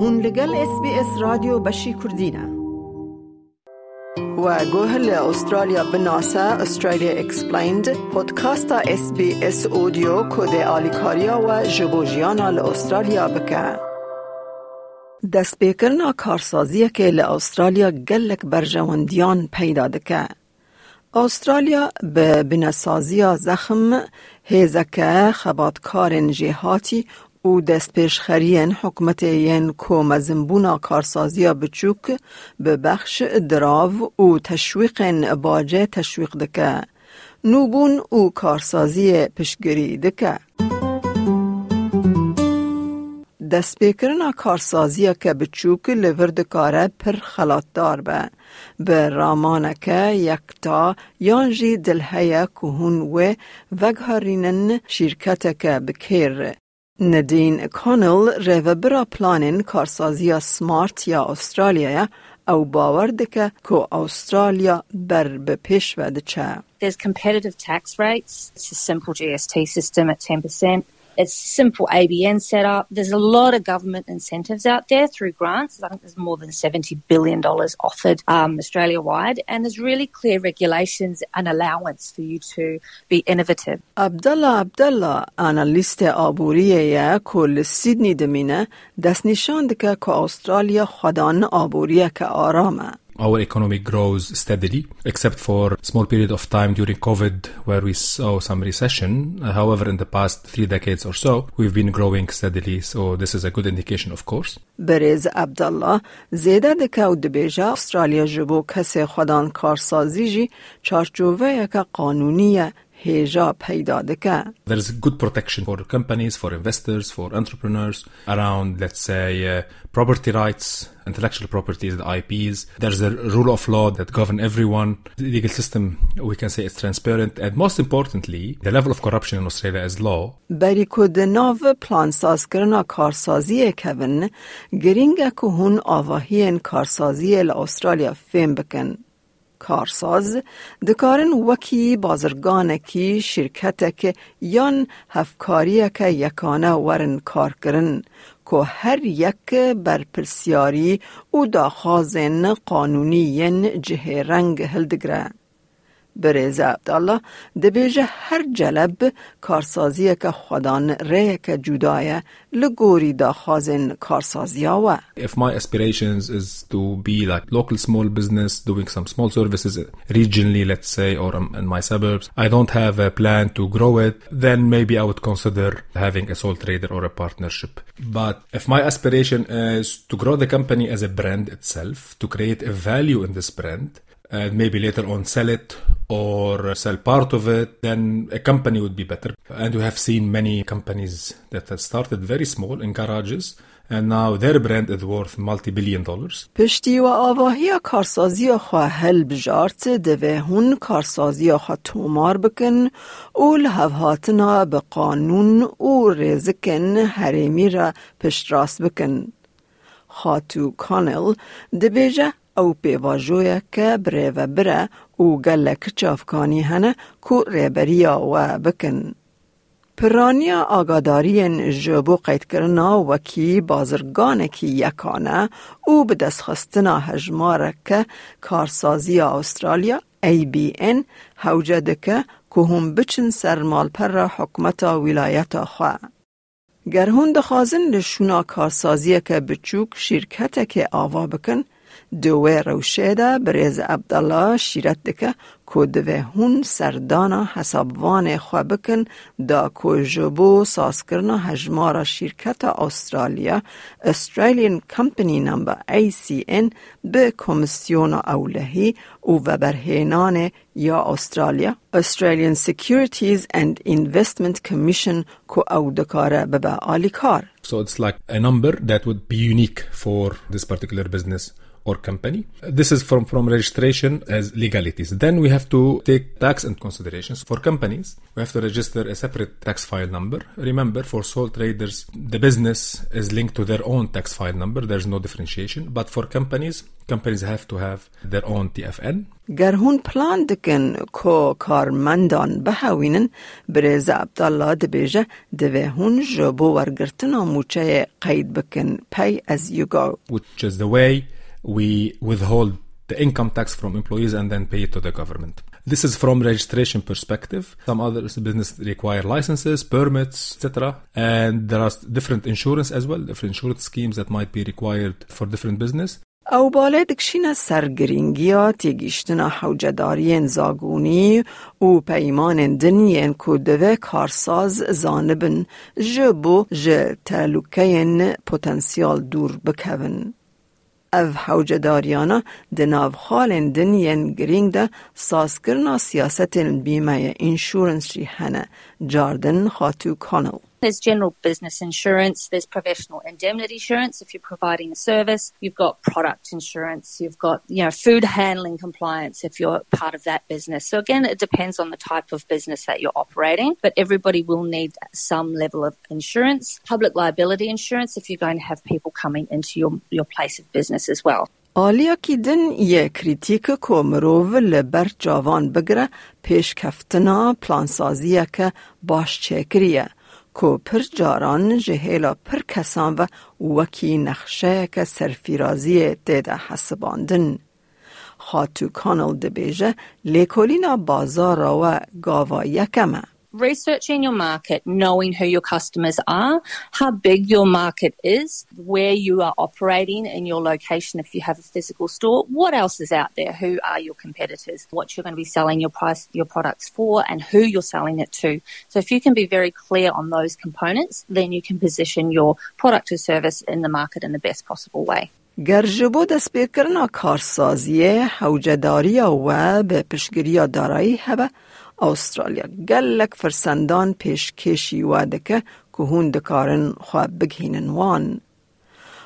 هون لگل اس بی اس رادیو بشی کردینه و گوهل استرالیا بناسه استرالیا اکسپلیند پودکاستا اس بی اس اودیو کد آلیکاریا و جبوجیانا لاسترالیا بکه. دست بیکرنا کارسازی که لاسترالیا گلک برجواندیان پیدا دکه. استرالیا به بنسازی زخم هیزکه خباتکار جهاتی او دست پیشخرین حکمت ین کو مزنبونا کارسازی بچوک به بخش دراو او تشویق باجه تشویق دکه. نوبون او کارسازی پشگری دکه. دست بیکرنا کارسازی که بچوک لورد کاره پر خلاتدار به. به رامانکه یکتا یانجی دلهیا که هون و وگهارینن شرکت که بکیر. ندین کانل ریو برا پلانین کارسازی سمارت یا استرالیا او باور دکه که استرالیا بر به پیش وده چه There's competitive tax rates. It's a simple GST system at 10%. It's simple ABN setup. There's a lot of government incentives out there through grants. I think there's more than $70 billion offered um, Australia wide. And there's really clear regulations and allowance for you to be innovative. عبدالله عبدالله آنالیست آبوریه کل سیدنی دمینه دست نشان دکه که استرالیا خدان آبوریه که آرامه. our economy grows steadily, except for a small period of time during COVID where we saw some recession. Uh, However, in the past three decades or so, we've been growing steadily. So this is a good indication, of course. برز عبدالله زیده دکه و دبیجه استرالیا جبو کسی خودان کارسازی جی چارچوبه که قانونی هیجا پیدا دکه. There is good protection for companies, for investors, for entrepreneurs around, let's say, uh, property rights, intellectual properties, the IPs. There's a rule of law that govern everyone. The legal system, we can say, is transparent. And most importantly, the level of corruption in Australia is low. بری کد ناو پلان ساز کرنا کارسازی کون گرینگ که هون آواهی کارسازی ل فهم بکن. کارساز دکارن وکی بازرگان کی شرکت که یان که یکانه ورن کار کرن که هر یک بر پرسیاری او داخازن قانونی جه رنگ هلدگره. برز عبدالله دبیجه هر جلب کارسازی که خودان ره که جدایه لگوری دا خازن کارسازی و If my aspirations is to be like local small business, doing some small services regionally, let's say, or um, in my suburbs, I don't have a plan to grow it, then maybe I would consider having a sole trader or a partnership. But if my aspiration is to grow the company as a brand itself, to create a value in this brand, and maybe later on sell it or sell part of it, then a company would be better. And we have seen many companies that have started very small in garages and now their brand is worth multi-billion dollars. پشتی و آواهی کارسازی خواه هل بجارت دوه هون کارسازی خواه تومار بکن او لحوهاتنا به قانون او رزکن حریمی را پشت راست بکن. خاتو کانل دبیجه او پیواجویا که بره و بره او گلک چافکانی هنه کو ریبریا و بکن. پرانیا آگاداری جبو قید کرنا وکی بازرگان کی یکانه او به دست خستنا هجماره که کارسازی استرالیا ABN حوجه که هم بچن سرمال پر حکمت ولایت خواه. گر هون دخوازن لشونا کارسازی که بچوک شرکت که آوا بکن دوه روشیده بریز عبدالله شیرت دکه که دوه هون سردانا حسابوان خواه بکن دا که جبو ساز کرنا هجمارا شرکت استرالیا Australian Company Number ACN به کمیسیون اولهی و برهینان یا استرالیا Australian Securities and Investment Commission که او دکاره به آلی کار So it's like a number that would be unique for this particular business. or company. This is from, from registration as legalities. Then we have to take tax into considerations. For companies, we have to register a separate tax file number. Remember, for sole traders, the business is linked to their own tax file number. There's no differentiation. But for companies, companies have to have their own TFN. گر هون پلان دکن کو کارمندان بهوینن برز عبدالله دبیجه دوه هون جبو ورگرتن موچه قید بکن pay as you go. which is the way we withhold the income tax from employees and then pay it to the government. This is from registration perspective. Some other business require licenses, permits, etc. And there are different insurance as well, different insurance schemes that might be required for different business. او باله دکشین سرگرینگیا تیگیشتنا حوجدارین زاگونی و پیمان دنین که دوه کارساز زانبن جبو ج تلوکین پوتنسیال دور بکون. او حوجداریانا دناو خالن دنین گرینگ ده ساسکرنا سیاست بیمه انشورنس جی هنه جاردن خاتو کانل. There's general business insurance, there's professional indemnity insurance if you're providing a service, you've got product insurance, you've got, you know, food handling compliance if you're part of that business. So again, it depends on the type of business that you're operating, but everybody will need some level of insurance, public liability insurance if you're going to have people coming into your, your place of business as well. آلیا کی دن یه کریتیک کو مروو لبر جوان بگره پیش کفتنا پلانسازیه که باش چکریه کو پر جاران جهیلا پر کسان و وکی نقشه که سرفیرازی دیده حسباندن. خاتو کانال دبیجه لیکولینا بازار و گاوا یکمه. researching your market, knowing who your customers are, how big your market is, where you are operating in your location if you have a physical store, what else is out there, who are your competitors, what you're going to be selling your price your products for and who you're selling it to. So if you can be very clear on those components, then you can position your product or service in the market in the best possible way. گر جبو دست بکرنا کارسازی حوجداری و به پشگیری دارایی هبه استرالیا گلک فرسندان پیش کشی واده که که هون دکارن خوا بگهینن وان.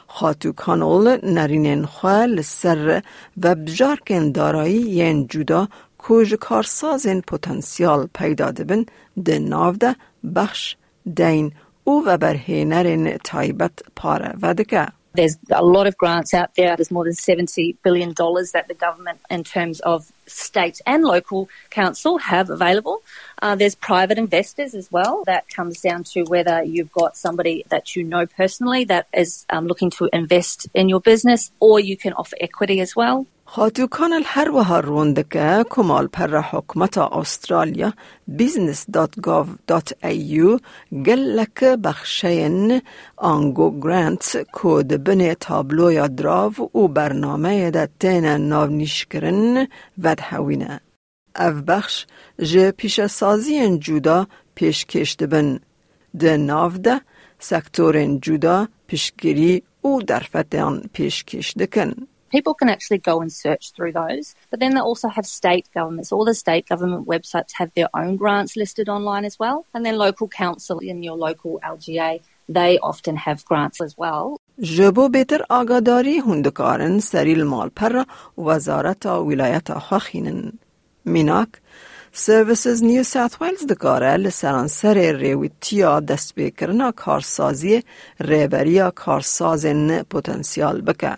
خاتو کانول نرینن خواه لسر و بجارکن دارایی یەن جودا کۆژ کارسازێن پتانسیال پیدادبن ده دە بخش دین او و برهینرین تایبت پارا وادکه. There's a lot of grants out there. There's more than $70 billion that the government, in terms of state and local council, have available. Uh, there's private investors as well. That comes down to whether you've got somebody that you know personally that is um, looking to invest in your business, or you can offer equity as well. خاتوکان الهر و هروندکه کمال پر حکمت استرالیا business.gov.au گلک بخشین آنگو گرانت کود بن تابلو دراو و برنامه ده تین ناونیش کرن ود هوینه. او بخش جه پیش سازی جودا پیش کشت بن ده ناو ده سکتور جودا پیشگیری او درفتان پیش کشت کن. people can actually go and search through those. But then they also have state governments. All the state government websites have their own grants listed online as well. And then local council in your local LGA, they often have grants as well. جبو بهتر آگاداری هندکارن سریل مال پر وزارت ولایت خواخینن. میناک سرویسز نیو ساوت ویلز دکاره لسرانسر ریویتیا دست بکرنا کارسازی ریبریا کارسازن پوتنسیال بکه.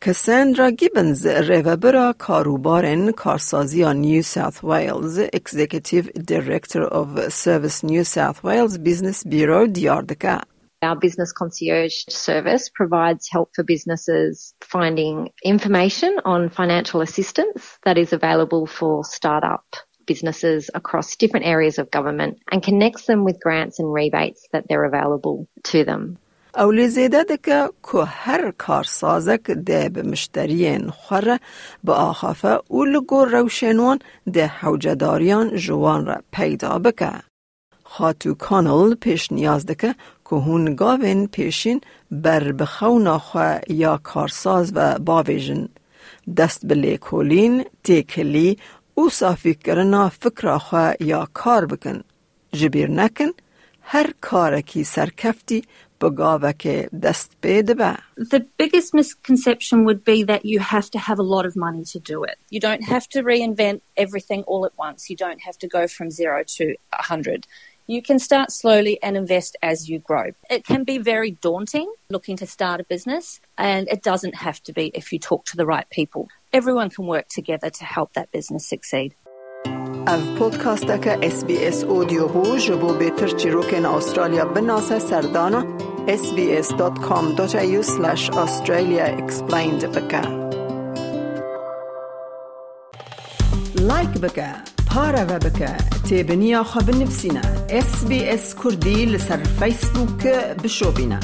Cassandra Gibbons Revabera Karubaryan, Karsazia New South Wales, Executive Director of Service New South Wales Business Bureau, Diyarbakir. Our business concierge service provides help for businesses finding information on financial assistance that is available for startup businesses across different areas of government and connects them with grants and rebates that they're available to them. اولی زیده ده که که هر کارسازک ده به مشتریین خوره به آخافه او لگو روشنوان ده حوجداریان جوان را پیدا بکه. خاتو کانل پیش نیاز ده که که هون گاوین پیشین بر بخونا خواه یا کارساز و باویجن. دست به لیکولین، تیکلی او صافی کرنا فکر خواه یا کار بکن. جبیر نکن هر کارکی سرکفتی The biggest misconception would be that you have to have a lot of money to do it. You don't have to reinvent everything all at once. You don't have to go from zero to a hundred. You can start slowly and invest as you grow. It can be very daunting looking to start a business, and it doesn't have to be if you talk to the right people. Everyone can work together to help that business succeed. ав подкастака SBS اودیو بو جبو بیتر چی روکن آسترالیا بناسه سردانا sbs.com.au slash australia explained بکه لایک بکه پارا و بکه نفسینا اس بی SBS کردی لسر فیسبوک بشو بینه